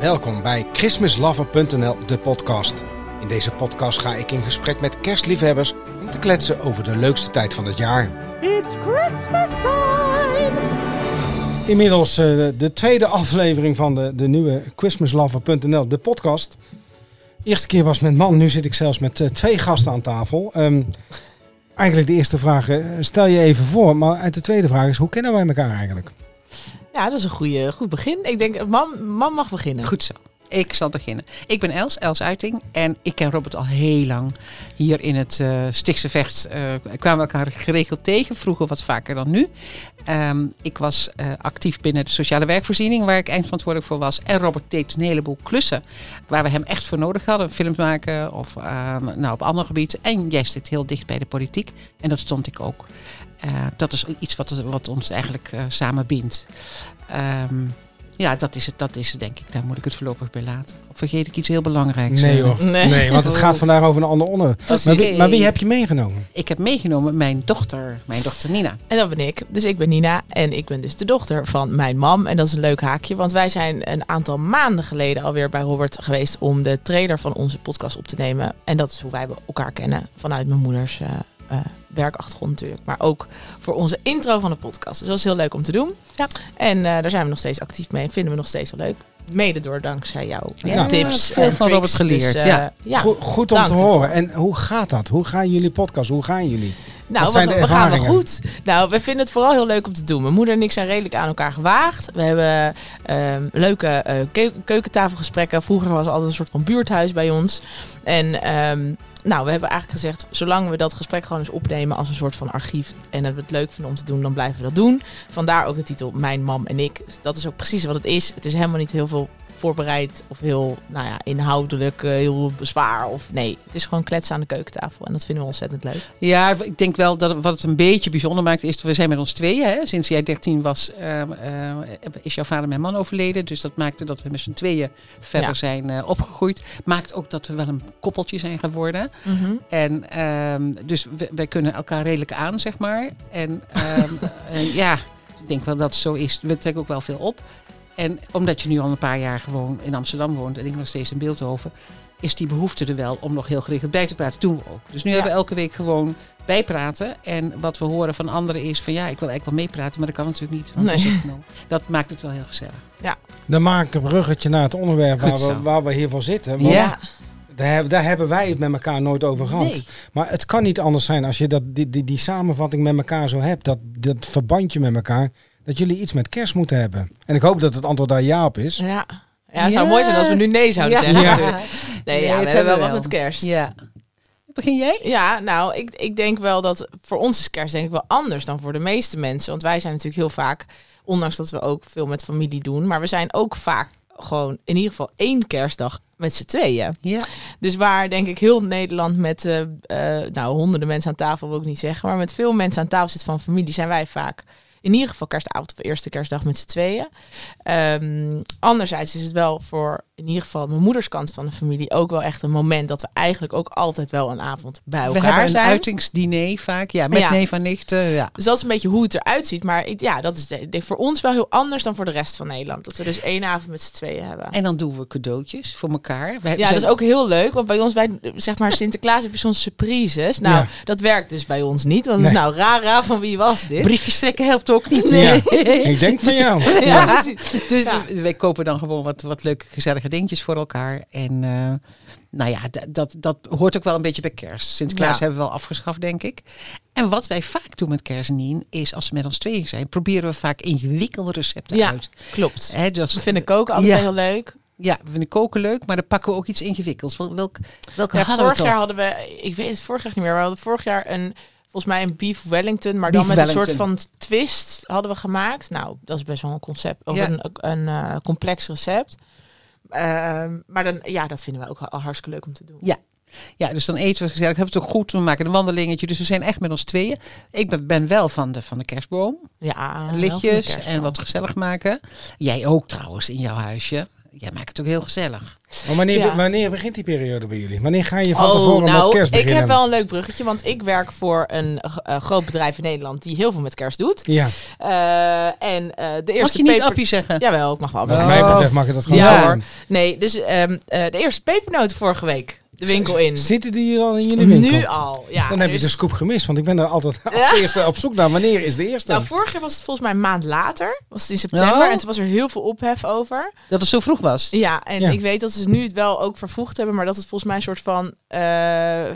Welkom bij christmaslover.nl, de podcast. In deze podcast ga ik in gesprek met kerstliefhebbers om te kletsen over de leukste tijd van het jaar. It's Christmas time! Inmiddels eh, de tweede aflevering van de, de nieuwe christmaslover.nl, de podcast. Eerste keer was met man, nu zit ik zelfs met eh, twee gasten aan tafel. Ehm, eigenlijk de eerste vraag, eh, stel je even voor, maar uit de tweede vraag is, hoe kennen wij elkaar eigenlijk? Ja, dat is een goede, goed begin. Ik denk, man, man mag beginnen. Goed zo. Ik zal beginnen. Ik ben Els, Els Uiting. En ik ken Robert al heel lang. Hier in het uh, Stichtse Vecht uh, kwamen we elkaar geregeld tegen. Vroeger wat vaker dan nu. Um, ik was uh, actief binnen de sociale werkvoorziening, waar ik eindverantwoordelijk voor was. En Robert deed een heleboel klussen waar we hem echt voor nodig hadden. Films maken of nou, op ander gebied. En jij zit heel dicht bij de politiek. En dat stond ik ook. Dat is iets wat, wat ons eigenlijk samen bindt. Um, ja, dat is, het, dat is het denk ik. Daar moet ik het voorlopig bij laten. Of vergeet ik iets heel belangrijks? Nee hoor. Nee, nee want het gaat vandaag over een ander onderwerp. Maar wie, maar wie heb je meegenomen? Ik heb meegenomen mijn dochter, mijn dochter Nina. En dat ben ik. Dus ik ben Nina en ik ben dus de dochter van mijn mam. En dat is een leuk haakje, want wij zijn een aantal maanden geleden alweer bij Robert geweest om de trailer van onze podcast op te nemen. En dat is hoe wij elkaar kennen vanuit mijn moeders uh, uh, werkachtergrond natuurlijk. Maar ook voor onze intro van de podcast. Dus dat is heel leuk om te doen. Ja. En uh, daar zijn we nog steeds actief mee en vinden we nog steeds wel leuk. Mede door dankzij jouw ja, tips. Veel van Robert geleerd. Dus, uh, ja. ja. Goed, goed om te horen. En hoe gaat dat? Hoe gaan jullie podcast? Hoe gaan jullie? Nou, we, we gaan wel goed. Nou, we vinden het vooral heel leuk om te doen. Mijn moeder en ik zijn redelijk aan elkaar gewaagd. We hebben ehm leuke eh, keu- keukentafelgesprekken. Vroeger was het altijd een soort van buurthuis bij ons. En ehm nou, we hebben eigenlijk gezegd, zolang we dat gesprek gewoon eens opnemen als een soort van archief en dat we het leuk vinden om te doen, dan blijven we dat doen. Vandaar ook de titel Mijn Mam en ik. Dus dat is ook precies wat het is. Het is helemaal niet heel veel voorbereid of heel nou ja, inhoudelijk, uh, heel zwaar. Of nee, het is gewoon kletsen aan de keukentafel en dat vinden we ontzettend leuk. Ja, ik denk wel dat wat het een beetje bijzonder maakt is dat we zijn met ons tweeën. Hè. Sinds jij 13 was, uh, uh, is jouw vader en mijn man overleden. Dus dat maakte dat we met z'n tweeën verder ja. zijn uh, opgegroeid. Maakt ook dat we wel een koppeltje zijn geworden. Mm -hmm. En um, dus wij kunnen elkaar redelijk aan, zeg maar. En, en ja, ik denk wel dat het zo is. We trekken ook wel veel op. En omdat je nu al een paar jaar gewoon in Amsterdam woont en ik nog steeds in Beeldhoven, is die behoefte er wel om nog heel geregeld bij te praten. Doen we ook. Dus nu ja. hebben we elke week gewoon bijpraten. En wat we horen van anderen is van ja, ik wil eigenlijk wel meepraten, maar dat kan natuurlijk niet. Want nee. dat, dat maakt het wel heel gezellig. Ja. Dan maak ik een bruggetje naar het onderwerp waar we, waar we hiervoor zitten. Want ja. Daar, daar, hebben wij het met elkaar nooit over gehad. Nee. Maar het kan niet anders zijn als je dat, die, die, die samenvatting met elkaar zo hebt. Dat, dat verbandje met elkaar. Dat jullie iets met kerst moeten hebben. En ik hoop dat het antwoord daar ja op is. Ja, ja het zou ja. mooi zijn als we nu nee zouden ja. zeggen. Ja. Nee, ja, nee, we hebben wel wat met kerst. Ja. Begin jij? Ja, nou, ik, ik denk wel dat voor ons is kerst denk ik wel anders dan voor de meeste mensen. Want wij zijn natuurlijk heel vaak, ondanks dat we ook veel met familie doen, maar we zijn ook vaak gewoon in ieder geval één kerstdag met z'n tweeën. Ja. Dus waar denk ik heel Nederland met uh, uh, nou, honderden mensen aan tafel wil ik niet zeggen, maar met veel mensen aan tafel zit van familie, zijn wij vaak in ieder geval kerstavond of eerste kerstdag met z'n tweeën. Um, anderzijds is het wel voor in ieder geval mijn moederskant van de familie ook wel echt een moment dat we eigenlijk ook altijd wel een avond bij elkaar we hebben een zijn. uitingsdiner vaak, ja, met Ja. neef en nicht. eh, ja. Dus dat is een beetje hoe het eruit ziet. Maar ik, ja, dat is voor ons wel heel anders dan voor de rest van Nederland. Dat we dus één avond met z'n tweeën hebben. En dan doen we cadeautjes voor elkaar. Wij Ja, zijn- dat is ook heel leuk. Want bij ons, wij, zeg maar, Sinterklaas heb je soms surprises. Nou, Ja. dat werkt dus bij ons niet. Want het Nee. is nou raar, raar van wie was dit? briefjes trekken helpt ook niet. Ja. Ik denk van jou. Ja. Dus Ja. wij kopen dan gewoon wat, wat leuke gezellige dingetjes voor elkaar. En uh, nou ja, dat, dat hoort ook wel een beetje bij kerst. Sinterklaas Ja. hebben we wel afgeschaft, denk ik. En wat wij vaak doen met kerst, Nien, is als we met ons tweeën zijn, proberen we vaak ingewikkelde recepten Ja. uit. Klopt. Hè, dus, We vinden koken altijd Ja. heel leuk. Ja, we vinden koken leuk, maar dan pakken we ook iets ingewikkelds. Wel- Welk, welke Ja, hadden vorig we jaar hadden we, ik weet het vorig jaar niet meer, we hadden vorig jaar een, volgens mij een beef Wellington, maar dan met een soort van twist hadden we gemaakt. Nou, dat is best wel een concept, of Ja. een, een eh, complex recept. Ehm, maar dan, ja, dat vinden we ook al hartstikke leuk om te doen. Ja. Ja, dus dan eten we gezellig. Hebben we het ook goed. We maken een wandelingetje. Dus we zijn echt met ons tweeën. Ik ben, ben wel van de, van de kerstboom. Ja, lichtjes en wat gezellig maken. Jij ook trouwens in jouw huisje. Jij maakt het ook heel gezellig. Maar wanneer, Ja. wanneer begint die periode bij jullie? Wanneer ga je van Oh, tevoren met nou, kerst ik beginnen? heb wel een leuk bruggetje, want ik werk voor een eh, groot bedrijf in Nederland die heel veel met kerst doet. Ja, Eh, en eh, de Mag eerste je niet peper- appie zeggen? Jawel, ik mag wel. wat mij betreft mag je dat gewoon Ja, hoor. Nee, dus ehm, eh, de eerste pepernoten vorige week de winkel in. Zitten die hier al in jullie winkel? Nu al, ja. Dan heb je de scoop gemist, want ik ben er altijd als Ja. eerste op zoek naar. Wanneer is de eerste? Nou, vorig jaar was het volgens mij een maand later. Was het in september. Oh. En toen was er heel veel ophef over. Dat het zo vroeg was. Ja, en Ja. ik weet dat ze nu het wel ook vervoegd hebben. Maar dat het volgens mij een soort van eh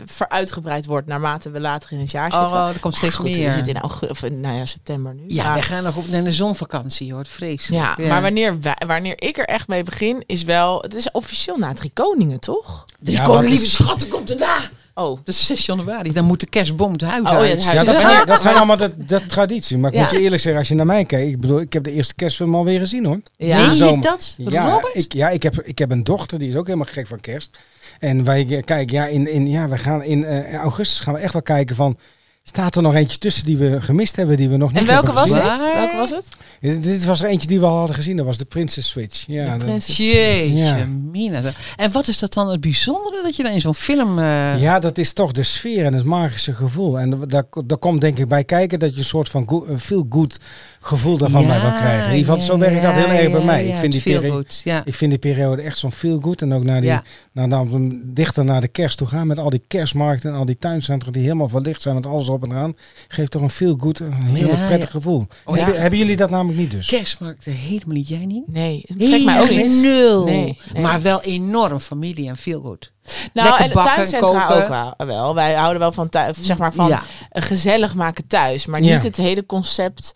veruitgebreid wordt. Naarmate we later in het jaar zitten. Oh, er komt steeds goed, meer. We zitten in augustus, of in, nou ja, september nu. Ja, maar, wij gaan nog op naar de zonvakantie hoor. Vreselijk. ja, maar wanneer, wij- wanneer ik er echt mee begin, is wel... Het is officieel na drie koningen, toch? De Ja, koning, wat lieve is- schatten, komt erna. Oh, Dat is 6 januari. Dan moet de kerstboom het huis Oh, ja, uit. het huis Ja, dat zijn, dat zijn allemaal de, de traditie. Maar ik Ja. moet je eerlijk zeggen, als je naar mij kijkt. Ik bedoel, ik heb de eerste kerstfilm alweer gezien hoor. ja. Meen je dat? Ja, Robert? ik, ja ik, heb, ik heb een dochter, die is ook helemaal gek van kerst. En wij eh, kijken, ja, in, in, ja, we gaan in eh, augustus gaan we echt wel kijken van... Staat er nog eentje tussen die we gemist hebben, die we nog niet En welke hebben was gezien? het? Welke was het? Dit, dit was er eentje die we al hadden gezien, dat was de Princess Switch. Ja, De Prinses. Jeetje, Ja. mina. En wat is dat dan het bijzondere dat je dan in zo'n film... eh, Ja, dat is toch de sfeer en het magische gevoel. En da- daar, daar komt denk ik bij kijken dat je een soort van feel-good gevoel daarvan bij wil krijgen. In ieder geval, zo werkt dat heel erg bij mij. ik, vind die veel peri- goed. Ja. ik vind die periode echt zo'n feel-good. En ook naar die, Ja. naar dan dichter naar de kerst toe gaan met al die kerstmarkten en al die tuincentra die helemaal verlicht zijn met alles op en eraan. Geeft toch een feel-good, een heel Ja, prettig ja. gevoel. Oh, hebben, ja. hebben jullie dat namelijk niet dus? Kerstmarkt, helemaal niet. Jij niet? Nee, het trekt mij ook niet. Nul. Nee, nee. Maar wel enorm familie en veel goed. Nou, Lekker en de bakken, tuincentra koken. ook wel, wel. Wij houden wel van, thuis, zeg maar van Ja. gezellig maken thuis. Maar Ja. niet het hele concept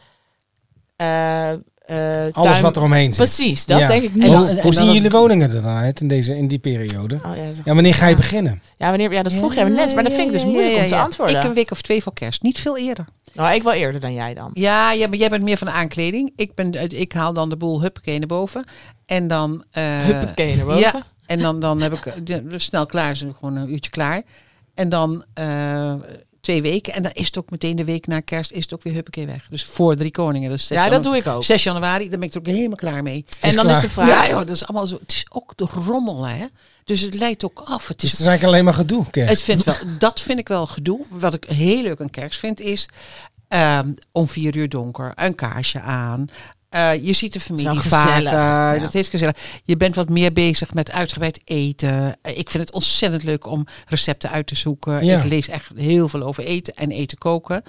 eh, eh, Alles tuin- wat er omheen zit. Precies, dat Ja. denk ik niet. En Hoe, dan- hoe en dan zien jullie woningen er dan uit in, deze, in die periode? Oh, ja, Ja, wanneer ga je Ja. beginnen? ja, wanneer, ja, dat vroeg jij me net, maar dat vind ik dus Ja, ja, moeilijk ja, om te antwoorden. Ik een week of twee voor kerst. Niet veel eerder. Nou, ik wel eerder dan jij dan. Ja, ja, maar jij bent meer van de aankleding. Ik, ben, ik haal dan de boel huppakee naar boven. En dan... eh, Huppakee naar boven. Ja, en dan, dan heb ik eh, snel klaar, is gewoon een uurtje klaar. En dan eh, twee weken. En dan is het ook meteen de week na kerst is het ook weer huppakee weg. Dus voor drie koningen. Dus 6 Ja, dat doe ik ook. 6 januari, dan ben ik er ook helemaal klaar mee. En Is dan klaar. is de vraag... Ja, joh, dat is allemaal zo. Het is ook de rommel, hè. Dus het leidt ook af. Het Dus is het is eigenlijk alleen maar gedoe, kerst. het vindt wel, dat vind ik wel gedoe. Wat ik heel leuk aan kerst vind is ehm, om vier uur donker, een kaarsje aan. Eh, je ziet de familie vaker. ja. Dat is gezellig. Je bent wat meer bezig met uitgebreid eten. Eh, ik vind het ontzettend leuk om recepten uit te zoeken. Ja. Ik lees echt heel veel over eten en eten koken.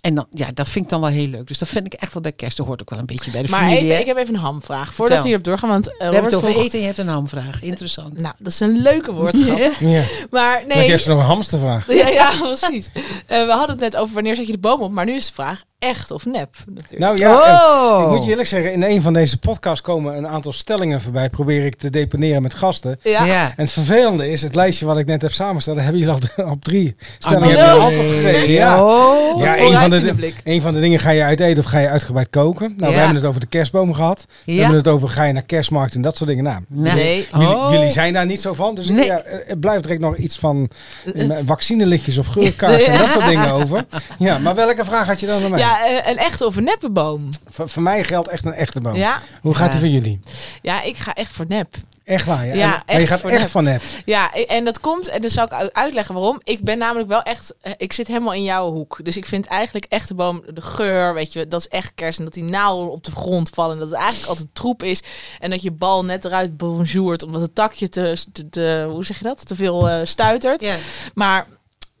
En dan, ja, dat vind ik dan wel heel leuk. Dus dat vind ik echt wel bij kerst. Dat hoort ook wel een beetje bij de Maar familie. hè. ik heb even een hamvraag. Voordat we hierop doorgaan. Want, uh, We hebben het over vroeg- eten en je hebt een hamvraag. Interessant. Nou, dat is een leuke woordgrap. Ja. Maar Dan nee. heb je nog een hamstervraag. Ja, ja, precies. Eh, we hadden het net over wanneer zet je de boom op. Maar nu is de vraag echt of nep. Natuurlijk. Nou ja, oh! ik moet je eerlijk zeggen, in een van deze podcasts komen een aantal stellingen voorbij. Probeer ik te deponeren met gasten. ja. ja. En het vervelende is, het lijstje wat ik net heb samengesteld, hebben jullie al op drie stellingen Oh, no. altijd gekregen. Ja. Oh. Ja, Een van, de, een van de dingen ga je uit eten of ga je uitgebreid koken. Nou, we hebben het over de kerstboom gehad. We hebben het over ga je naar kerstmarkt en dat soort dingen. Nou, Nee. jullie, Oh. jullie zijn daar niet zo van. Dus Nee. ja, er blijft direct nog iets van eh, vaccinelichtjes of geurkaarsen en dat soort dingen over. Ja, maar welke vraag had je dan aan mij? Ja, eh, een echte of een neppe boom. Voor, voor mij geldt echt een echte boom. Ja? Hoe gaat die Ja. voor jullie? ja, ik ga echt voor nep. Echt waar, ja. Ja, En- maar je echt gaat voor echt nep. van nep. Ja, en dat komt, en dan zal ik uitleggen waarom. Ik ben namelijk wel echt, eh, ik zit helemaal in jouw hoek. Dus ik vind eigenlijk echte boom, de geur, weet je, dat is echt kerst. En dat die naalden op de grond vallen. En dat het eigenlijk altijd troep is. En dat je bal net eruit bonjourt, omdat het takje te, te, te- hoe zeg je dat, te veel eh, stuitert. Ja. Maar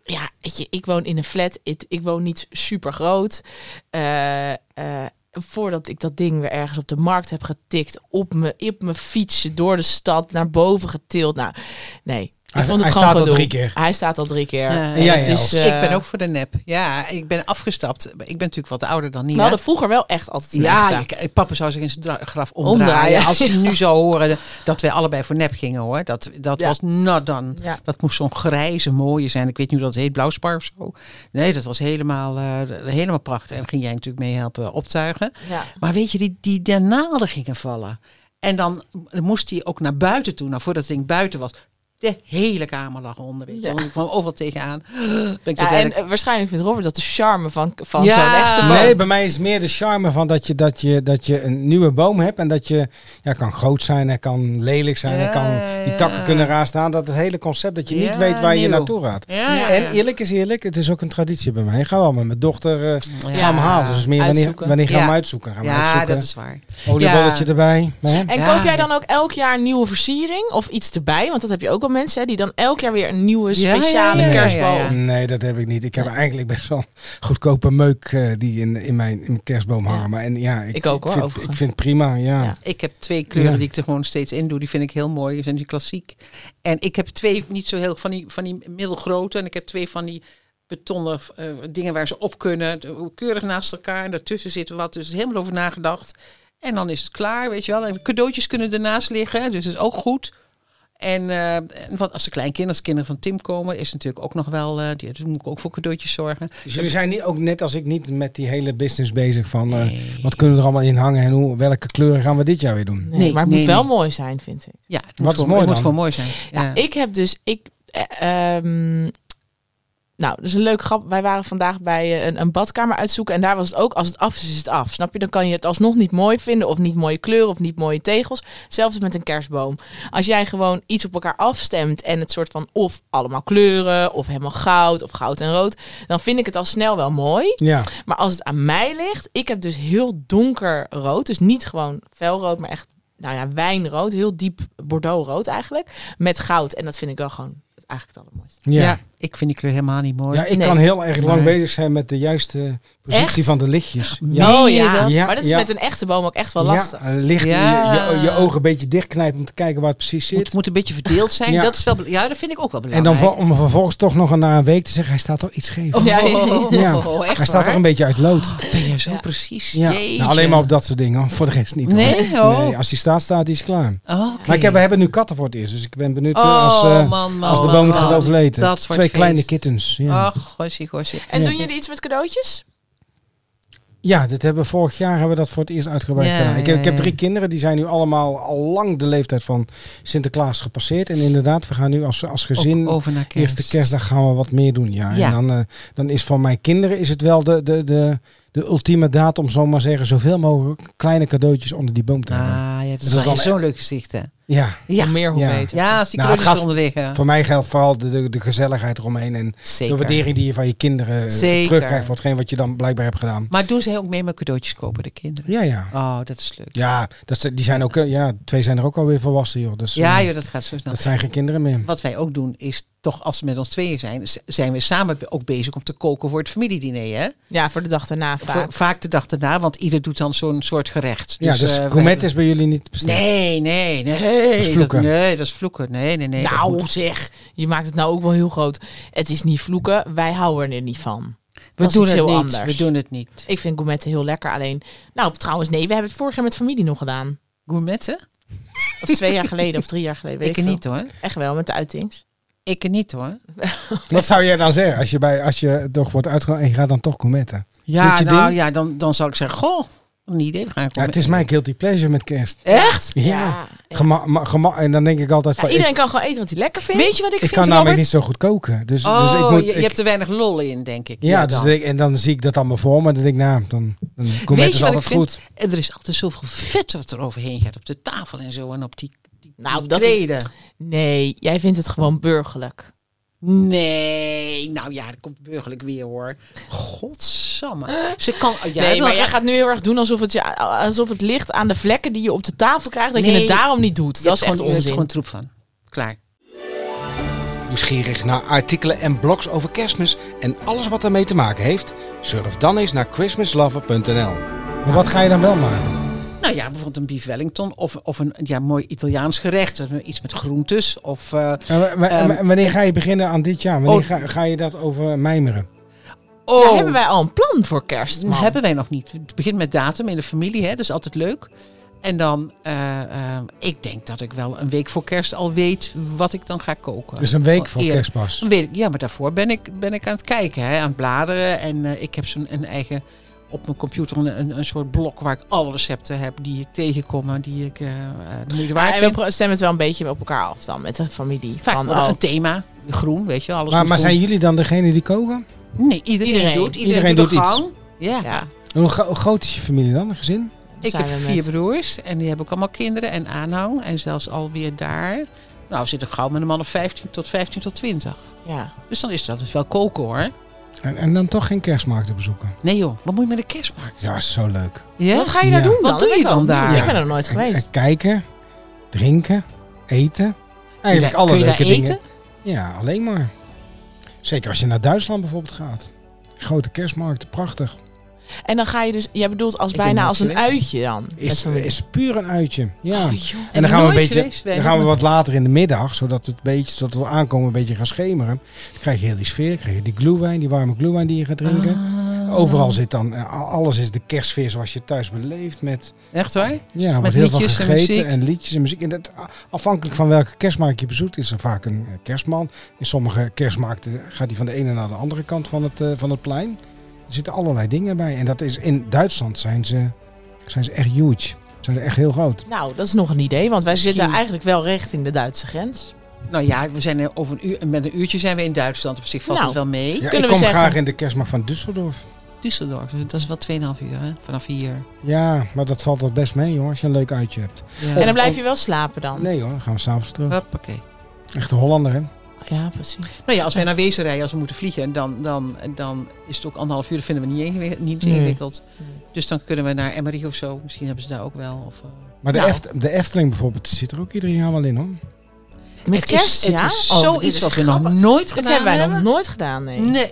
ja, weet je, ik woon in een flat. Ik, ik woon niet super groot. Eh, eh, voordat ik dat ding weer ergens op de markt heb getikt, op mijn op mijn fietsje door de stad naar boven getild. Nou, nee. Ik Hij- vond het hij gewoon staat al drie keer. Hij staat al drie keer. Ja. Het is, Els? eh, ik ben ook voor de nep. Ja, ik ben afgestapt. Ik ben natuurlijk wat ouder dan We Nina. hadden vroeger wel echt altijd ja, ik- papa zou zich in zijn graf omdraaien. Omdraaien. Als ze nu zou horen dat wij allebei voor nep gingen hoor. Dat, dat Ja. was not. Ja. Dat moest zo'n grijze mooie zijn. Ik weet niet hoe dat heet, blauwspar of zo. Nee, dat was helemaal, eh, helemaal prachtig. En dan ging jij natuurlijk mee helpen optuigen. Ja. Maar weet je, die, die de naalden gingen vallen. En dan moest hij ook naar buiten toe. Nou, voordat het ding buiten was, De hele kamer lag onder. Weet je. Ja. Ik kwam overal tegenaan. Ben ik zo Ja, en eh, waarschijnlijk vindt Robert dat de charme van, van Ja. zo'n echte boom. Nee, bij mij is meer de charme van dat je, dat, je, dat je een nieuwe boom hebt. En dat je, ja, kan groot zijn, hij kan lelijk zijn, hij Ja, kan die takken ja. kunnen raar staan. Dat het hele concept, dat je niet weet waar je naartoe gaat. Ja, ja, En eerlijk is eerlijk, het is ook een traditie bij mij. Ik ga wel met mijn dochter uh, Ja. gaan halen. Dus meer wanneer, wanneer gaan we Ja. uitzoeken? Gaan we Ja, uitzoeken. dat is waar. Oliebolletje Ja. erbij. Hè? En Ja, koop jij dan ook elk jaar een nieuwe versiering of iets erbij? Want dat heb je ook wel mensen hè, die dan elk jaar weer een nieuwe Ja, ja, speciale ja, ja, kerstboom. Nee, dat heb ik niet. Ik heb eigenlijk best wel goedkope meuk eh, die in, in, mijn, in mijn kerstboom Ja. hangen. Maar en, ja, ik, Ik ook, hoor, vind, ik vind het prima, ja. Ja. Ik heb twee kleuren Ja. die ik er gewoon steeds in doe. Die vind ik heel mooi. Die zijn die klassiek. En ik heb twee, niet zo heel van die, van die middelgrote. En ik heb twee van die betonnen eh, dingen waar ze op kunnen. De- Keurig naast elkaar. En daartussen zit wat. Dus helemaal over nagedacht. En dan is het klaar, weet je wel. En cadeautjes kunnen ernaast liggen. Dus dat is ook goed. En, eh, wat, als de kleinkinderen, als de kinderen van Tim komen, is natuurlijk ook nog wel, eh die, dus moet ik ook voor cadeautjes zorgen. Dus jullie zijn niet, ook net als ik niet met die hele business bezig van eh, Nee. wat kunnen we er allemaal in hangen en hoe, welke kleuren gaan we dit jaar weer doen. Nee, Nee, maar het nee, moet wel nee. mooi zijn, vind ik. Ja, het Wat moet is voor- mooi het moet voor mooi zijn. Ja. Ja, ik heb dus, ik, eh, ehm, nou, dat is een leuk grap. Wij waren vandaag bij eh, een, een badkamer uitzoeken en daar was het ook, als het af is, is het af. Snap je? Dan kan je het alsnog niet mooi vinden of niet mooie kleuren of niet mooie tegels. Zelfs met een kerstboom. Als jij gewoon iets op elkaar afstemt en het soort van of allemaal kleuren of helemaal goud of goud en rood, dan vind ik het al snel wel mooi. Ja, Maar als het aan mij ligt, ik heb dus heel donker rood. Dus niet gewoon felrood, maar echt, nou ja, wijnrood. Heel diep bordeauxrood eigenlijk. Met goud. En dat vind ik wel gewoon het eigenlijk het allermooiste. ja. Ja. Ja. ik vind die kleur helemaal niet mooi. ik Nee. kan heel erg lang Nee. bezig zijn met de juiste positie Echt? van de lichtjes. Meen Ja, oh ja. Ja, maar dat is ja. met een echte boom ook echt wel lastig. Ja, licht Ja. Je, je, je ogen een beetje dichtknijpen om te kijken waar het precies Het zit. moet een beetje verdeeld zijn. Ja. Dat, is wel, ja, dat vind ik ook wel En belangrijk. dan ver- om vervolgens toch nog na een week te zeggen, hij staat toch iets scheef. Oh, Ja, ja, ja. Ja. oh, echt hij staat waar? toch een beetje uit lood. Ben je zo Ja. precies? Ja. Nou, alleen maar op dat soort dingen. Voor de rest niet. Nee? Oh. Nee, als hij staat, staat hij is klaar. Oh, oké. Maar ik heb, we hebben nu katten voor het eerst. Dus ik ben benieuwd eh, Oh, als, eh, man, man, als de boom het gaat man. overleven. Dat wordt Twee feest. kleine kittens. Ja. Ach, gossie, gossie. En Ja. doen jullie iets met cadeautjes? ja, dit hebben we vorig jaar hebben we dat voor het eerst uitgebreid Ja, gedaan. Ik, ja, heb, ik heb drie kinderen. Die zijn nu allemaal al lang de leeftijd van Sinterklaas gepasseerd. En inderdaad, we gaan nu als, als gezin... Ook over naar kerst. Eerste kerstdag gaan we wat meer doen, ja. Ja. En dan, eh, dan is van mijn kinderen is het wel de, de, de, de ultieme daad om zomaar zeggen zoveel mogelijk kleine cadeautjes onder die boom te hebben. Ah, ja, dat is, is wel dan- zo'n leuk gezicht, hè? Ja, Ja, Hoe meer, hoe Ja. beter. ja als die Nou, eronder liggen. voor mij geldt vooral de, de, de gezelligheid eromheen en de waardering die je van je kinderen eh, Zeker. terugkrijgt voor hetgeen wat je dan blijkbaar hebt gedaan. Maar doen zij ook mee met cadeautjes kopen, de kinderen? Ja, ja. Oh, dat is leuk. Ja, dat, die zijn ook, eh, ja, twee zijn er ook alweer volwassen, joh. Dus, Ja, eh, joh, dat gaat zo snel. dat zijn geen kinderen meer. Wat wij ook doen is toch, als we met ons tweeën zijn, zijn we samen ook bezig om te koken voor het familiediner. Hè? Ja, voor de dag daarna vaak. De dag erna, want ieder doet dan zo'n soort gerecht. ja, dus eh, we gourmet hebben- is bij jullie niet besteld. Nee, nee, nee. Is vloeken. nee, dat is vloeken. Nee, nee, nee. dat nou moet- zeg, je maakt het nou ook wel heel groot. Het is niet vloeken, wij houden er niet van. we dat doen het heel niet. anders. We doen het niet. Ik vind gourmetten heel lekker. Alleen, nou trouwens nee, we hebben het vorig jaar met familie nog gedaan. Gourmetten? Of twee jaar geleden of drie jaar geleden. Weet Ik er niet hoor. Echt wel, met de uitings. Ik er niet hoor. Wat zou jij dan zeggen als je, bij, als je toch wordt uitgenodigd en je gaat dan toch gourmetten? Ja, nou ding? ja, dan, dan zal ik zeggen, goh, een idee. Ja, het is mijn guilty pleasure met kerst. Echt? Ja. ja. Gema ma- gema- en dan denk ik altijd Ja, van, iedereen ik, kan gewoon eten wat hij lekker vindt. Weet je wat ik, ik vind, kan namelijk niet zo goed koken. Dus, Oh, dus ik moet, je, je ik- hebt er weinig lol in, denk ik. ja, dus dan. ik- en dan zie ik dat allemaal voor me. Dan denk ik, nou, dan, dan is je wat altijd ik goed. En er is altijd zoveel vet wat er overheen gaat op de tafel en zo. En op die, die, Nou, die dat is-. Nee, jij vindt het gewoon burgerlijk. Nee, nou ja, er komt burgerlijk weer hoor. Godsamme. Ze kan, ja, nee, maar jij gaat nu heel erg doen alsof het, je, alsof het ligt aan de vlekken die je op de tafel krijgt. Dat je het daarom niet doet. Dat is echt gewoon, je hebt er onzin. gewoon troep van. Klaar. Nieuwsgierig naar artikelen en blogs over kerstmis en alles wat daarmee te maken heeft? Surf dan eens naar christmaslover.nl. Maar wat ga je dan wel maken? Nou ja, bijvoorbeeld een beef wellington of, of een ja, mooi Italiaans gerecht. of Iets met groentes of... eh, Ehm, wanneer ga je beginnen aan dit jaar? Wanneer Oh. ga, ga je dat over mijmeren? oh, Ja, hebben wij al een plan voor kerst, man? hebben wij nog niet. Het begint met datum in de familie, hè, dat is altijd leuk. En dan, eh, eh, ik denk dat ik wel een week voor kerst al weet wat ik dan ga koken. Dus een week voor weet ik, ja, maar daarvoor ben ik, ben ik aan het kijken, hè, aan het bladeren. En eh, ik heb zo'n een eigen op mijn computer een, een, een soort blok waar ik alle recepten heb die ik tegenkom en die ik eh eh, de moeite waard vind. we stemmen het wel een beetje op elkaar af dan met de familie. Vaak Van, oh, een thema, groen, weet je, alles Maar, maar groen. zijn jullie dan degene die koken? Nee, iedereen, Iedereen. doet. Iedereen, Iedereen doet, iets. Ja. ja. Hoe, gro- hoe groot is je familie dan, een gezin? Ik zijn heb vier met- broers en die hebben ook allemaal kinderen en aanhang. En zelfs alweer daar. Nou, we zitten gauw met een man of 15 tot 15 tot 20. Ja. Dus dan is dat dus wel koken hoor. En, en dan toch geen kerstmarkten bezoeken? Nee joh, wat moet je met de kerstmarkt? Ja, is zo leuk. Ja? Wat ga je Ja. daar doen dan? Wat doe Dat je ik dan daar? Ik ben er nooit En- geweest. en kijken, drinken, eten. Kun je Eigenlijk daar- alle kun je leuke daar dingen. eten? Ja, alleen maar. Zeker als je naar Duitsland bijvoorbeeld gaat. Grote kerstmarkten, prachtig. En dan ga je dus, jij bedoelt als Ik bijna als een geweest. uitje dan. Is, is puur een uitje. Ja. Oh, en dan gaan we een beetje. geweest? Dan gaan we wat later in de middag, zodat het een beetje, zodat we aankomen, een beetje gaan schemeren. Dan krijg je heel die sfeer, krijg je die glühwein, die warme glühwein die je gaat drinken. Ah. Overal zit dan, eh, alles is de kerstsfeer zoals je thuis beleeft. Met, Echt waar? ja, er wordt Met heel veel liedjes en gegeten muziek. en, liedjes en muziek. En dat, afhankelijk van welke kerstmarkt je bezoekt, is er vaak een eh, kerstman. In sommige kerstmarkten gaat hij van de ene naar de andere kant van het, eh, van het plein. Er zitten allerlei dingen bij. En dat is in Duitsland zijn ze, zijn ze echt huge. Zijn ze echt heel groot. Nou, dat is nog een idee, want wij Misschien- zitten eigenlijk wel richting de Duitse grens. Nou ja, we zijn er over een uur, met een uurtje zijn we in Duitsland. Op zich valt Nou. het wel mee. Ja, Kunnen ik we kom zeggen- graag in de kerstmarkt van Düsseldorf. Düsseldorf, dus dat is wel 2,5 uur hè? vanaf hier. Ja, maar dat valt wel best mee hoor, als je een leuk uitje hebt. Ja. en dan blijf je wel slapen dan. Nee hoor, dan gaan we s'avonds terug. Hoppakee. Echte Hollander hè. Ja, precies. Nou ja, als wij naar Wezen rijden, als we moeten vliegen, dan, dan, dan is het ook anderhalf uur. Dat vinden we niet, niet Nee. ingewikkeld. Dus dan kunnen we naar Emmerich of zo. Misschien hebben ze daar ook wel. Of, eh, Maar de, Nou. Eft- de Efteling bijvoorbeeld zit er ook ieder jaar wel in hoor. Met het kerst, is, ja? Het is Oh, zoiets wat we nog nooit Dat gedaan hebben wij hebben. nog nooit gedaan, nee. Nee.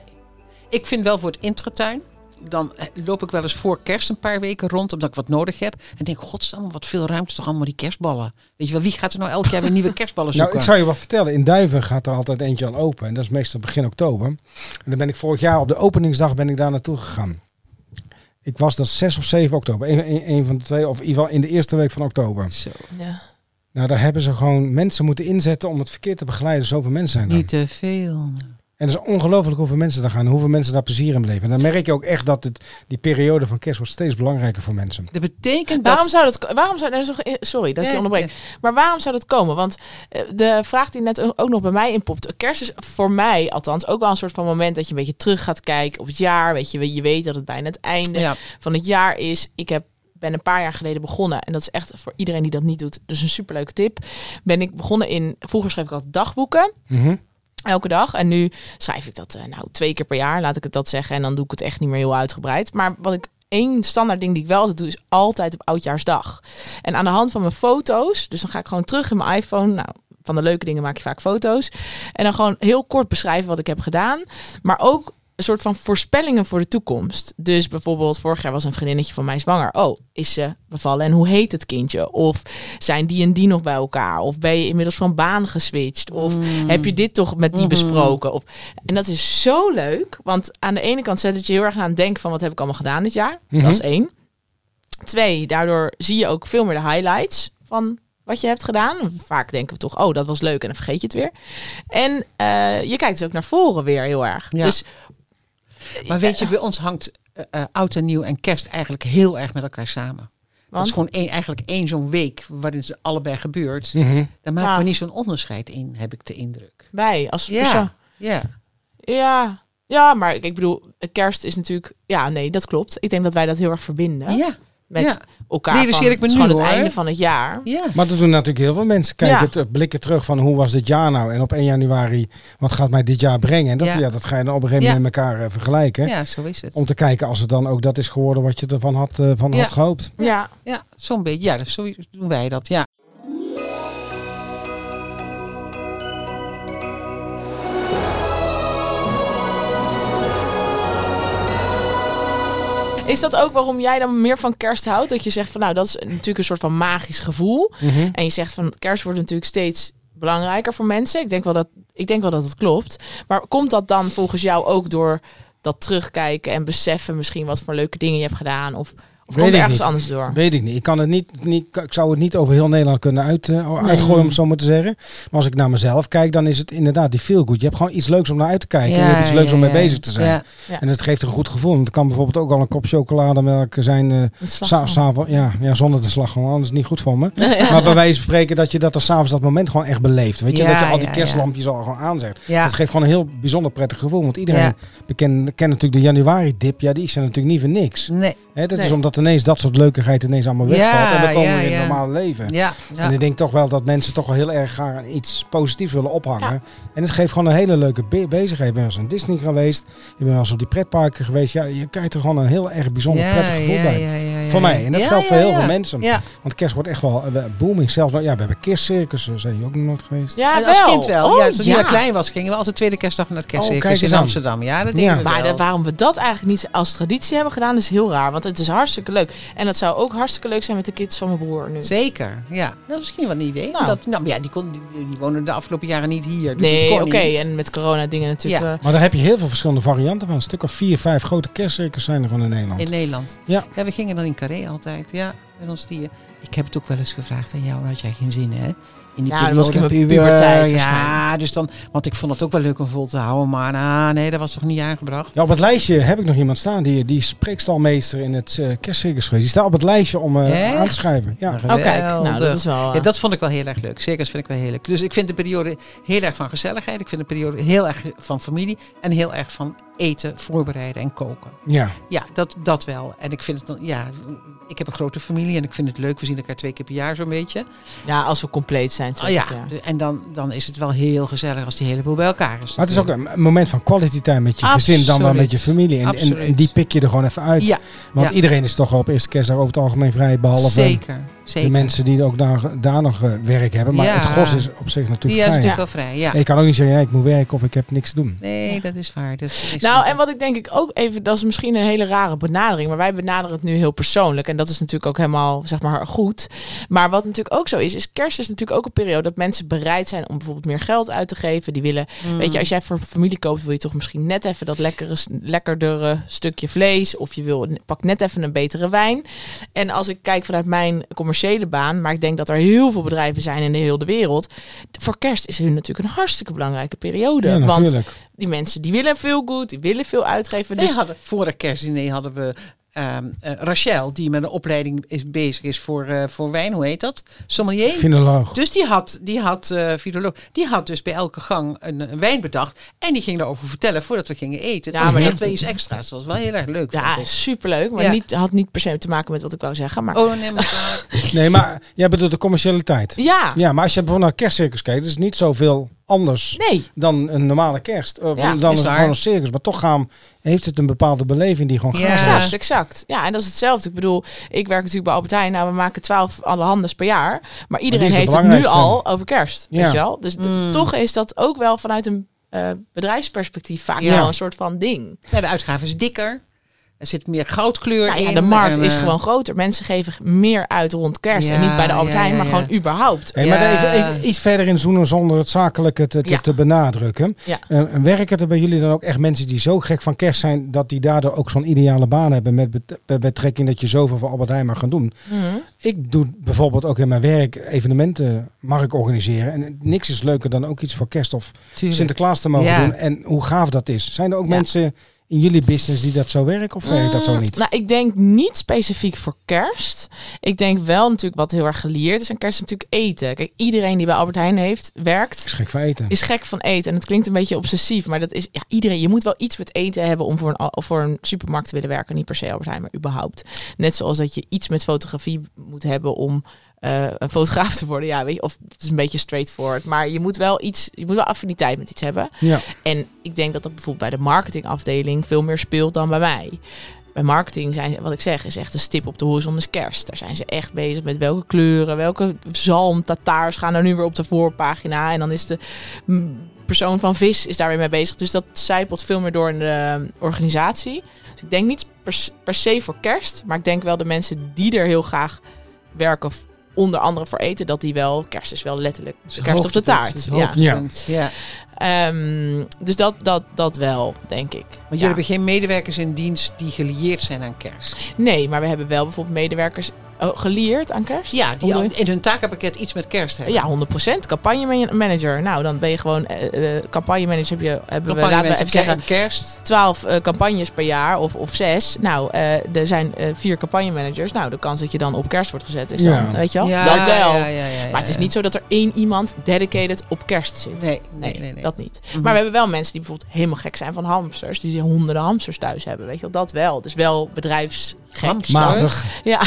Ik vind wel voor het intratuin. Dan loop ik wel eens voor kerst een paar weken rond, omdat ik wat nodig heb. En denk, godsamme, wat veel ruimte toch allemaal die kerstballen. Weet je wel, wie gaat er nou elk jaar weer nieuwe kerstballen Nou, zoeken? ik zou je wat vertellen. In Duiven gaat er altijd eentje al open. En dat is meestal begin oktober. En dan ben ik vorig jaar op de openingsdag ben ik daar naartoe gegaan. Ik was dat 6 of 7 oktober. Een, een, een van de twee. Of in ieder geval in de eerste week van oktober. Zo. Ja. Nou, daar hebben ze gewoon mensen moeten inzetten om het verkeer te begeleiden. Zoveel mensen zijn er. Niet te veel. En het is ongelooflijk hoeveel mensen daar gaan. En hoeveel mensen daar plezier in beleven. En dan merk je ook echt dat het, die periode van kerst wordt steeds belangrijker voor mensen. Dat betekent Waarom dat... zou dat... Waarom zou, nee, sorry, sorry dat ik je onderbreek. Maar waarom zou dat komen? Want eh, de vraag die net ook nog bij mij inpopt. Kerst is voor mij althans ook wel een soort van moment dat je een beetje terug gaat kijken op het jaar. Weet je, je weet dat het bijna het einde Ja. van het jaar is. Ik heb ben een paar jaar geleden begonnen. En dat is echt voor iedereen die dat niet doet. Dus een superleuke tip. Ben ik begonnen in... Vroeger schreef ik altijd dagboeken. Mhm. Elke dag. En nu schrijf ik dat eh, nou twee keer per jaar, laat ik het dat zeggen. En dan doe ik het echt niet meer heel uitgebreid. Maar wat ik één standaard ding die ik wel altijd doe, is altijd op oudjaarsdag. En aan de hand van mijn foto's, dus dan ga ik gewoon terug in mijn iPhone. Nou, van de leuke dingen maak je vaak foto's. En dan gewoon heel kort beschrijven wat ik heb gedaan. Maar ook een soort van voorspellingen voor de toekomst. Dus bijvoorbeeld, vorig jaar was een vriendinnetje van mij zwanger. Oh, is ze bevallen en hoe heet het kindje? Of zijn die en die nog bij elkaar? Of ben je inmiddels van baan geswitcht? Of Mm. heb je dit toch met die Mhm. besproken? Of, en dat is zo leuk, want aan de ene kant zet het je heel erg aan het denken van wat heb ik allemaal gedaan dit jaar. Mhm. Dat is één. Twee, daardoor zie je ook veel meer de highlights van wat je hebt gedaan. Vaak denken we toch, oh, dat was leuk en dan vergeet je het weer. En eh, je kijkt dus ook naar voren weer heel erg. Ja. Dus Maar weet je, bij ons hangt eh, eh, oud en nieuw en kerst eigenlijk heel erg met elkaar samen. Dat Want? is gewoon één, eigenlijk één zo'n week waarin het allebei gebeurt. Mhm. Daar maken we niet zo'n onderscheid in, heb ik de indruk. wij als persoon. Ja, ja. Ja. Ja, maar ik bedoel, kerst is natuurlijk... Ja, nee, dat klopt. Ik denk dat wij dat heel erg verbinden Ja, met ja. elkaar. Realiseer van, ik me het is nu, gewoon het hoor. einde van het jaar. ja. Maar dat doen natuurlijk heel veel mensen. Kijken, Ja. te- blikken terug van hoe was dit jaar nou? En op 1 januari, wat gaat mij dit jaar brengen? En dat, ja. Ja. dat ga je dan op een gegeven moment met elkaar eh, vergelijken. ja, zo is het. Om te kijken als het dan ook dat is geworden wat je ervan had, eh, van Ja. had gehoopt. Ja. Ja, zo'n beetje. Ja, dus zo doen wij dat. Ja. Is dat ook waarom jij dan meer van kerst houdt? Dat je zegt van nou, dat is natuurlijk een soort van magisch gevoel. Mhm. En je zegt van kerst wordt natuurlijk steeds belangrijker voor mensen. Ik denk wel dat, ik denk wel dat het klopt. Maar komt dat dan volgens jou ook door dat terugkijken en beseffen misschien wat voor leuke dingen je hebt gedaan? Of, of Weet komt er ergens niet. anders door? Weet ik niet. Ik, kan het niet, niet. ik zou het niet over heel Nederland kunnen uit, eh, uitgooien, om het zo maar te zeggen. Maar als ik naar mezelf kijk, dan is het inderdaad die feel good. Je hebt gewoon iets leuks om naar uit te kijken. en je hebt iets leuks om mee bezig te zijn. Ja. Ja. En het geeft een goed gevoel. Want het kan bijvoorbeeld ook al een kop chocolademelk zijn. eh, sa- slagroom. s'avonds- ja, ja, zonder de slagroom. Anders is het niet goed voor me. Ja. Maar bij wijze van spreken dat je dat er s'avonds dat moment gewoon echt beleeft. Weet je, Ja, dat je al die ja, kerstlampjes al gewoon aanzet. Ja. Dat geeft gewoon een heel bijzonder prettig gevoel. Want iedereen bekend, kent natuurlijk de januari dip. Ja, die is er natuurlijk niet voor niks. Nee. Hè, dat is omdat ineens dat soort leukigheid ineens allemaal wegvalt. Ja, en dan komen ja, we in het ja. normale leven. Ja. ja. En ik denk toch wel dat mensen toch wel heel erg graag aan iets positiefs willen ophangen. En het geeft gewoon een hele leuke be- bezigheid. Ik ben wel eens aan Disney geweest. Ik ben wel eens op die pretparken geweest. Ja, je krijgt er gewoon een heel erg bijzonder prettig gevoel ja, bij. ja, ja, ja, Voor mij. En dat Ja, geldt voor ja, heel ja. veel mensen. Ja. Want kerst wordt echt wel booming. Zelfs, ja, we hebben kerstcircussen. Zijn jullie ook nog nooit geweest? Ja, En als wel. kind wel. Oh, ja, toen ja. ik klein was, gingen we altijd tweede kerstdag naar het kijk kerstcircus in. Amsterdam. Ja, dat deden Ja. we Maar wel. de- waarom we dat eigenlijk niet als traditie hebben gedaan, is heel raar. Want het is hartstikke leuk. En dat zou ook hartstikke leuk zijn met de kids van mijn broer nu. Zeker, ja. Dat is misschien wel een idee. Nou. Dat, nou, maar ja, die, kon, die, die wonen de afgelopen jaren niet hier. Dus die Nee, oké. En met corona dingen natuurlijk. Ja. eh, Maar daar heb je heel veel verschillende varianten van. Een stuk of vier, vijf grote kerstcircus zijn er gewoon in Nederland. In Nederland. Ja. ja, we gingen dan in Carré altijd. Ja, met ons die. Ik heb het ook wel eens gevraagd aan jou, had jij geen zin, hè? In die Ja, dat was ik in mijn puber. puberteit Ja, dus dan, want ik vond het ook wel leuk om vol te houden, maar ah, nee, dat was toch niet aangebracht. Ja, op het lijstje heb ik nog iemand staan. Die, die spreekstalmeester in het eh kerstcircus geweest. Die staat op het lijstje om eh, aan te schrijven. Ja. Kijk. Nou, dat is wel... eh, Ja, dat vond ik wel heel erg leuk. Circus vind ik wel heel leuk. Dus ik vind de periode heel erg van gezelligheid. Ik vind de periode heel erg van familie. En heel erg van eten, voorbereiden en koken. ja. Ja, dat, dat wel. En ik vind het dan, ja, ik heb een grote familie en ik vind het leuk. We zien elkaar twee keer per jaar zo'n beetje. ja, als we compleet zijn. Oh ja, natuurlijk, de- en dan, dan is het wel heel gezellig als die hele boel bij elkaar is. Maar het is ook een, moment van quality time met je gezin dan wel met je familie. En, en, Absoluut. en die pik je er gewoon even uit. Ja, Want ja. iedereen is toch wel op eerste kerstdag over het algemeen vrij. Behalve zeker. de zeker. mensen die ook daar, daar nog eh, werk hebben. Maar Ja. het gros is op zich Die natuurlijk is vrij. natuurlijk wel vrij, ja. En je kan ook niet zeggen, ja, ik moet werken of ik heb niks te doen. Nee, dat is waar. Dat is Nou, en wat ik denk ik ook even, dat is misschien een hele rare benadering, maar wij benaderen het nu heel persoonlijk en dat is natuurlijk ook helemaal, zeg maar, goed. Maar wat natuurlijk ook zo is, is kerst is natuurlijk ook een periode dat mensen bereid zijn om bijvoorbeeld meer geld uit te geven. Die willen, Mm. weet je, als jij voor een familie koopt, wil je toch misschien net even dat lekkere, lekkerdere stukje vlees of je wil, pak net even een betere wijn. En als ik kijk vanuit mijn commerciële baan, maar ik denk dat er heel veel bedrijven zijn in de hele wereld, voor kerst is hun natuurlijk een hartstikke belangrijke periode. Ja, want natuurlijk. Die mensen die willen veel goed, die willen veel uitgeven. Wij Dus hadden, voor de kerstdiner hadden we ehm, eh, Rachel, die met een opleiding is, bezig is voor, eh, voor wijn. Hoe heet dat? Sommelier. Finoloog. Dus die had, die had eh filoloog, die had dus bij elke gang een, een wijn bedacht. En die ging daarover vertellen voordat we gingen eten. Ja, maar dat was iets extra's. Dat was wel heel erg leuk. ja, superleuk. Maar Ja. niet, had niet per se te maken met wat ik wou zeggen. Maar Oh, nee, maar Nee, maar jij bedoelt de commercialiteit. ja, Ja, maar als je bijvoorbeeld naar kerstcircus kijkt, is het niet zoveel anders nee. dan een normale kerst. Of Ja, dan is een, een circus. Maar toch gaan, heeft het een bepaalde beleving die gewoon Ja. gaaf Exact, is. exact. Ja, en dat is hetzelfde. Ik bedoel, ik werk natuurlijk bij Albert Heijn. Nou, we maken twaalf allehandes per jaar. Maar iedereen heeft het nu al over kerst. Ja. Weet je wel? Dus Mm. toch is dat ook wel vanuit een eh, bedrijfsperspectief vaak Ja. wel een soort van ding. ja, de uitgave is dikker. Er zit meer goudkleur Nou ja, in. de markt en, is eh, gewoon groter. Mensen geven meer uit rond kerst. en niet bij de Albert ja, Heijn, ja, maar ja. gewoon überhaupt. Hey, maar even, even iets verder in zoenen zonder het zakelijke te, te, Ja. te benadrukken. Ja. Eh, werken er bij jullie dan ook echt mensen die zo gek van kerst zijn dat die daardoor ook zo'n ideale baan hebben met bet- met betrekking dat je zoveel voor Albert Heijn mag gaan doen? Mhm. Ik doe bijvoorbeeld ook in mijn werk evenementen mag ik organiseren. En niks is leuker dan ook iets voor kerst of tuurlijk. Sinterklaas te mogen Ja. doen. En hoe gaaf dat is. Zijn er ook Ja. mensen in jullie business die dat zo werken of werkt dat zo Mm, niet? Nou, ik denk niet specifiek voor kerst. Ik denk wel natuurlijk wat heel erg geleerd is aan kerst is natuurlijk eten. Kijk, iedereen die bij Albert Heijn heeft, werkt, is gek van eten. is gek van eten. En het klinkt een beetje obsessief, maar dat is ja, iedereen. Je moet wel iets met eten hebben om voor een, voor een supermarkt te willen werken. Niet per se Albert Heijn, maar überhaupt. Net zoals dat je iets met fotografie moet hebben om eh, een fotograaf te worden. Ja, weet je, of het is een beetje straightforward. Maar je moet wel iets, je moet wel affiniteit met iets hebben. Ja. En ik denk dat dat bijvoorbeeld bij de marketingafdeling veel meer speelt dan bij mij. Bij marketing zijn, wat ik zeg, is echt een stip op de horizon is kerst. Daar zijn ze echt bezig met welke kleuren, welke zalm, tataars gaan er nu weer op de voorpagina. En dan is de persoon van vis is daar weer mee bezig. Dus dat zijpelt veel meer door in de organisatie. Dus ik denk niet per, per se voor kerst, maar ik denk wel de mensen die er heel graag werken onder andere voor eten, dat die wel, kerst is wel letterlijk de kerst op de taart. Ja. hoogtepunt. ja. Ehm, dus dat, dat, dat wel, denk ik. Want Ja. jullie hebben geen medewerkers in dienst die gelieerd zijn aan kerst. Nee, maar we hebben wel bijvoorbeeld medewerkers geleerd aan kerst. Ja, die al in hun takenpakket iets met kerst hebben. Ja, 100%. Campagnemanager. Nou, dan ben je gewoon... eh eh, campagnemanager heb je, hebben we, laten we even zeggen, ke- kerst. 12 eh, campagnes per jaar of, of zes. Nou, eh, er zijn eh, vier campagnemanagers. Nou, de kans dat je dan op kerst wordt gezet is dan, Ja. weet je wel? Ja, dat wel. ja, ja, ja, ja, maar het is niet zo dat er één iemand dedicated op kerst zit. Nee, nee, nee. nee. dat niet. Mhm. Maar we hebben wel mensen die bijvoorbeeld helemaal gek zijn van hamsters. Die honderden hamsters thuis hebben, weet je wel. Dat wel. Dus wel bedrijfsgek. Matig. Ja,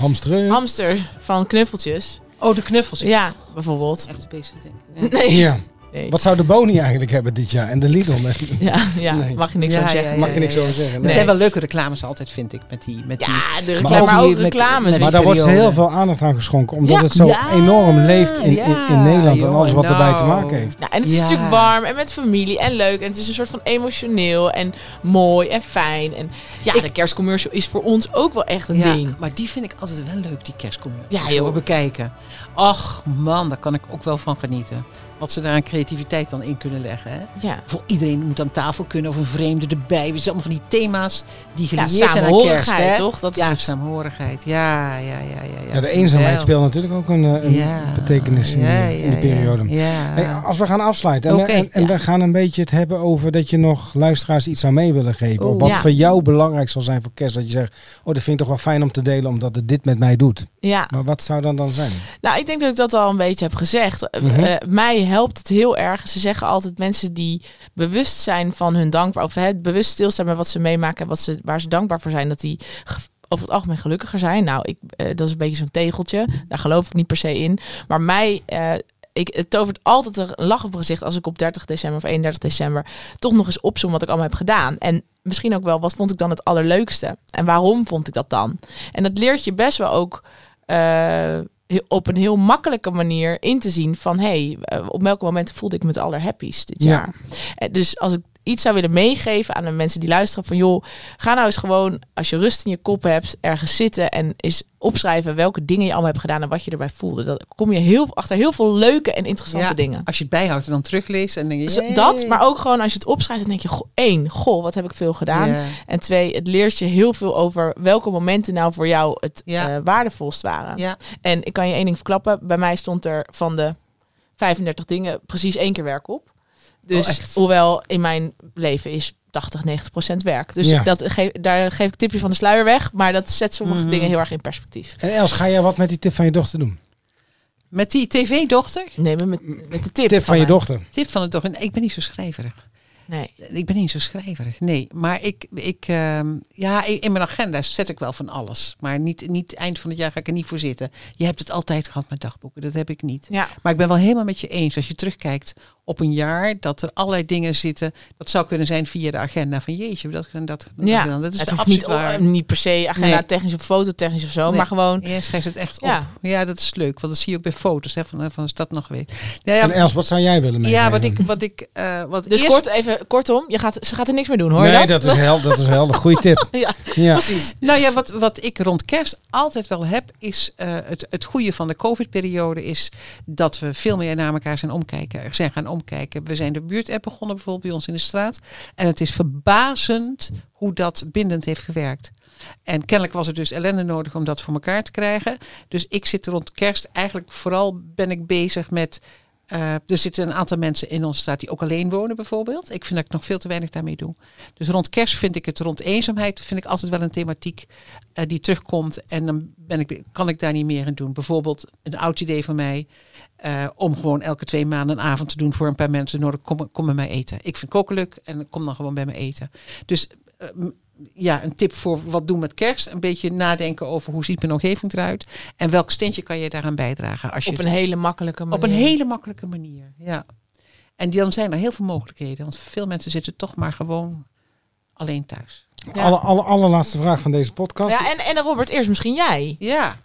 Hamsteren. hamster van knuffeltjes. Oh, de knuffels. Ja, bijvoorbeeld. Echt bezig denken. Nee. Ja. Nee. Wat zou de Boni eigenlijk hebben dit jaar? En de Lidl? Ja, ja Nee. mag je niks Ja, over zeggen. ja, Mag je niks over zeggen. Nee. zijn wel leuke reclames altijd, vind ik, met die... Met die Ja, de Maar reclame, ook maar ook reclames. met- Maar daar wordt periode. heel veel aandacht aan geschonken. Omdat Ja. het zo Ja, enorm leeft in, in, in ja, Nederland. En alles wat erbij te maken heeft. Ja, en het is Ja. natuurlijk warm en met familie en leuk. En het is een soort van emotioneel en mooi en fijn. En ja, de kerstcommercial is voor ons ook wel echt een ja, ding. maar die vind ik altijd wel leuk, die kerstcommercials. Ja, joh. Bekijken. Ach man, daar kan ik ook wel van genieten. Wat ze daar aan creativiteit dan in kunnen leggen. Hè? Ja. Voor iedereen moet aan tafel kunnen of een vreemde erbij. Het zijn allemaal van die thema's die Ja, gelieerd zijn aan kerst. Hè? toch? Dat is ja, het. saamhorigheid. Ja, ja, ja, ja. ja. Ja, de eenzaamheid speelt natuurlijk ook een, eh, een Ja. betekenis in, Ja, die, in ja, die periode. Ja. Hey, als we gaan afsluiten en, we- Oké, en, en ja. we gaan een beetje het hebben over dat je nog luisteraars iets aan mee willen geven. of wat Ja. voor jou belangrijk zal zijn voor kerst. Dat je zegt, oh dat vind ik toch wel fijn om te delen omdat het dit met mij doet. ja. Maar wat zou dan dan zijn? Nou, ik denk dat ik dat al een beetje heb gezegd. Eh, eh, mij helpt het heel erg. Ze zeggen altijd mensen die bewust zijn van hun dankbaar... of het bewust stilstaan bij wat ze meemaken... en wat ze, waar ze dankbaar voor zijn... dat die over het algemeen gelukkiger zijn. Nou, ik, eh, dat is een beetje zo'n tegeltje. Daar geloof ik niet per se in. Maar mij... eh, ik, het tovert altijd een lach op gezicht als ik op 30 december of 31 december toch nog eens opzoom wat ik allemaal heb gedaan. En misschien ook wel, wat vond ik dan het allerleukste? En waarom vond ik dat dan? En dat leert je best wel ook eh, op een heel makkelijke manier in te zien van hey, eh, op welke momenten voelde ik me het allerhappiest dit Ja. jaar. Eh, dus als ik iets zou willen meegeven aan de mensen die luisteren van joh, ga nou eens gewoon als je rust in je kop hebt ergens zitten en eens opschrijven welke dingen je allemaal hebt gedaan en wat je erbij voelde. Dan kom je heel achter heel veel leuke en interessante Ja, dingen. Als je het bijhoudt en dan terugleest en denk je... "Yay." Dat, maar ook gewoon als je het opschrijft, dan denk je, goh, één, goh, wat heb ik veel gedaan. En twee, het leert je heel veel over welke momenten nou voor jou het Ja. eh, waardevolst waren. Ja. En ik kan je één ding verklappen. Bij mij stond er van de 35 dingen precies één keer werk op. Dus Oh, hoewel in mijn leven is 80, 90 procent werk. Dus Ja. dat geef, daar geef ik tipje van de sluier weg. Maar dat zet sommige Mhm. dingen heel erg in perspectief. En Els, ga jij wat met die tip van je dochter doen? Met die tv-dochter? Nee, met, met de tip, Tip van je dochter. Tip van de dochter. Nee, Ik ben niet zo schrijverig. Nee. Ik ben niet zo schrijverig, nee. Maar ik, ik ehm, ja, in mijn agenda zet ik wel van alles. Maar niet, niet eind van het jaar ga ik er niet voor zitten. Je hebt het altijd gehad met dagboeken, dat heb ik niet. Ja. Maar ik ben wel helemaal met je eens. Als je terugkijkt op een jaar, dat er allerlei dingen zitten. Dat zou kunnen zijn via de agenda van jeetje, dat en dat. dat Ja, dat is het hoeft niet, waar. niet per se agenda Nee. technisch of fototechnisch of zo. Nee. Maar gewoon, Ja, schrijf het echt Ja. op. Ja, dat is leuk. Want dat zie je ook bij foto's hè, van, van de stad nog geweest. Nou ja, En Els, wat zou jij willen meegeven? ja, wat ik, wat ik, eh, wat dus eerst- kort, even, kortom, je gaat, ze gaat er niks meer doen hoor. nee, dat is helder. Dat is helder. Goeie tip. Ja, Ja. precies. Nou ja, wat, wat ik rond kerst altijd wel heb, is eh, het, het goede van de COVID-periode is dat we veel meer naar elkaar zijn omkijken. Er zijn gaan omkijken. We zijn de buurtapp begonnen bijvoorbeeld bij ons in de straat. En het is verbazend hoe dat bindend heeft gewerkt. En kennelijk was er dus ellende nodig om dat voor elkaar te krijgen. Dus ik zit rond kerst eigenlijk vooral ben ik bezig met. Eh, er zitten een aantal mensen in onze straat die ook alleen wonen bijvoorbeeld. Ik vind dat ik nog veel te weinig daarmee doe. Dus rond kerst vind ik het rond eenzaamheid vind ik altijd wel een thematiek eh, die terugkomt. En dan ben ik, kan ik daar niet meer in doen. Bijvoorbeeld een oud idee van mij. eh, om gewoon elke twee maanden een avond te doen voor een paar mensen. Nodig, kom, kom bij mij eten. Ik vind koken leuk en kom dan gewoon bij me eten. Dus ja, een tip voor wat doen met kerst. Een beetje nadenken over hoe ziet mijn omgeving eruit. En welk steentje kan je daaraan bijdragen. Als je Op het- een hele makkelijke manier. op een hele makkelijke manier. Ja. En dan zijn er heel veel mogelijkheden. Want veel mensen zitten toch maar gewoon alleen thuis. Ja. Alle, alle, allerlaatste vraag van deze podcast. Ja, en, en Robert, eerst misschien jij. Ja.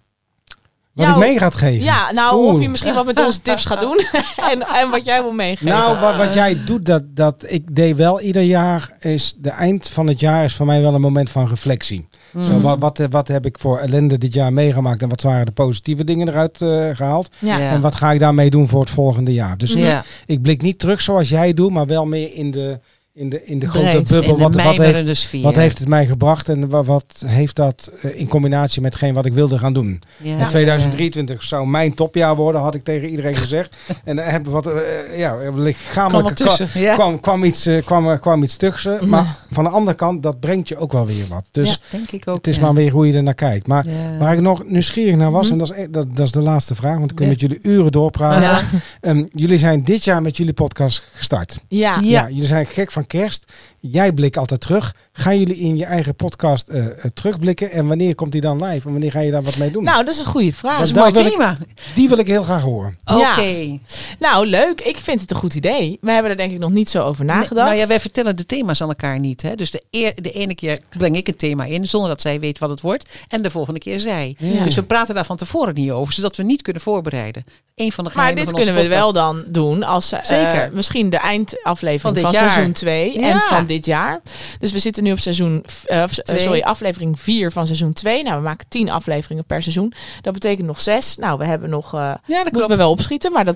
Wat ik mee gaat geven. Ja, nou, Oeh. of je misschien wat met onze tips gaat doen. en, en wat jij wil meegeven. Nou, wat, wat jij doet, dat, dat ik deed wel ieder jaar, is de eind van het jaar is voor mij wel een moment van reflectie. Mhm. Zo, wat, wat, wat heb ik voor ellende dit jaar meegemaakt en wat waren de positieve dingen eruit eh, gehaald? Ja. Ja. En wat ga ik daarmee doen voor het volgende jaar? Dus Ja. ik blik niet terug zoals jij doet, maar wel meer in de, in de, in de grote Breed, bubbel. in de wat, wat, heeft, sfeer. wat heeft het mij gebracht en wat, wat heeft dat eh, in combinatie met hetgeen wat ik wilde gaan doen? Ja. En 2023 zou mijn topjaar worden, had ik tegen iedereen gezegd. en daar hebben wat, eh, ja, Kwam lichamelijke tussen. Ja. kwam, kwam, iets, eh, kwam, kwam iets tussen. Maar van de andere kant, dat brengt je ook wel weer wat. Dus Ja, denk ik ook. het is ja. maar weer hoe je er naar kijkt. Maar Ja. waar ik nog nieuwsgierig naar was, Mhm. en dat is, e- dat, dat is de laatste vraag, want ik kan Ja. met jullie uren doorpraten. Ja. Ehm, jullie zijn dit jaar met jullie podcast gestart. Ja. Ja. Ja. jullie zijn gek van kerst. Jij blikt altijd terug. Gaan jullie in je eigen podcast eh, eh, terugblikken? En wanneer komt die dan live? En wanneer ga je daar wat mee doen? Nou, dat is een goede vraag. Dat is een mooi ik- thema. die wil ik heel graag horen. Oké. Ja. Nou, leuk. Ik vind het een goed idee. We hebben er denk ik nog niet zo over nagedacht. Nou ja, wij vertellen de thema's aan elkaar niet. Hè? Dus de, eer- de ene keer breng ik een thema in zonder dat zij weet wat het wordt. En de volgende keer zij. Ja. Dus we praten daar van tevoren niet over, zodat we niet kunnen voorbereiden. Eén van de maar dit kunnen we podcast. wel dan doen als eh, Zeker. misschien de eindaflevering Van seizoen 2 en Ja. van dit jaar. Dus we zitten nu op seizoen, eh, eh, sorry, aflevering 4 van seizoen 2. Nou, we maken 10 afleveringen per seizoen. Dat betekent nog 6. Nou, we hebben nog, eh Ja, dat moeten klopt. we wel opschieten, maar dat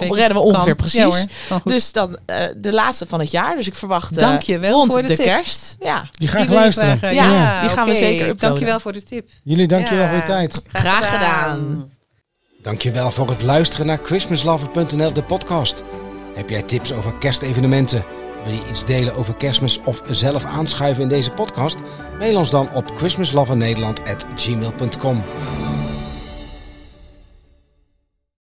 redden we ongeveer Kan. precies. Ja. Dus dan eh, de laatste van het jaar. Dus ik verwacht Dank je wel rond voor de, de tip. kerst. Ja. Die ga Die ik je luisteren. graag, Ja, die gaan we zeker uploaden. Dankjewel voor de tip. Jullie, dankjewel Ja. voor je tijd. Graag gedaan. Dankjewel voor het luisteren naar christmaslover.nl, de podcast. Heb jij tips over kerstevenementen? Wil je iets delen over kerstmis of zelf aanschuiven in deze podcast? Mail ons dan op christmaslovernederland.gmail.com.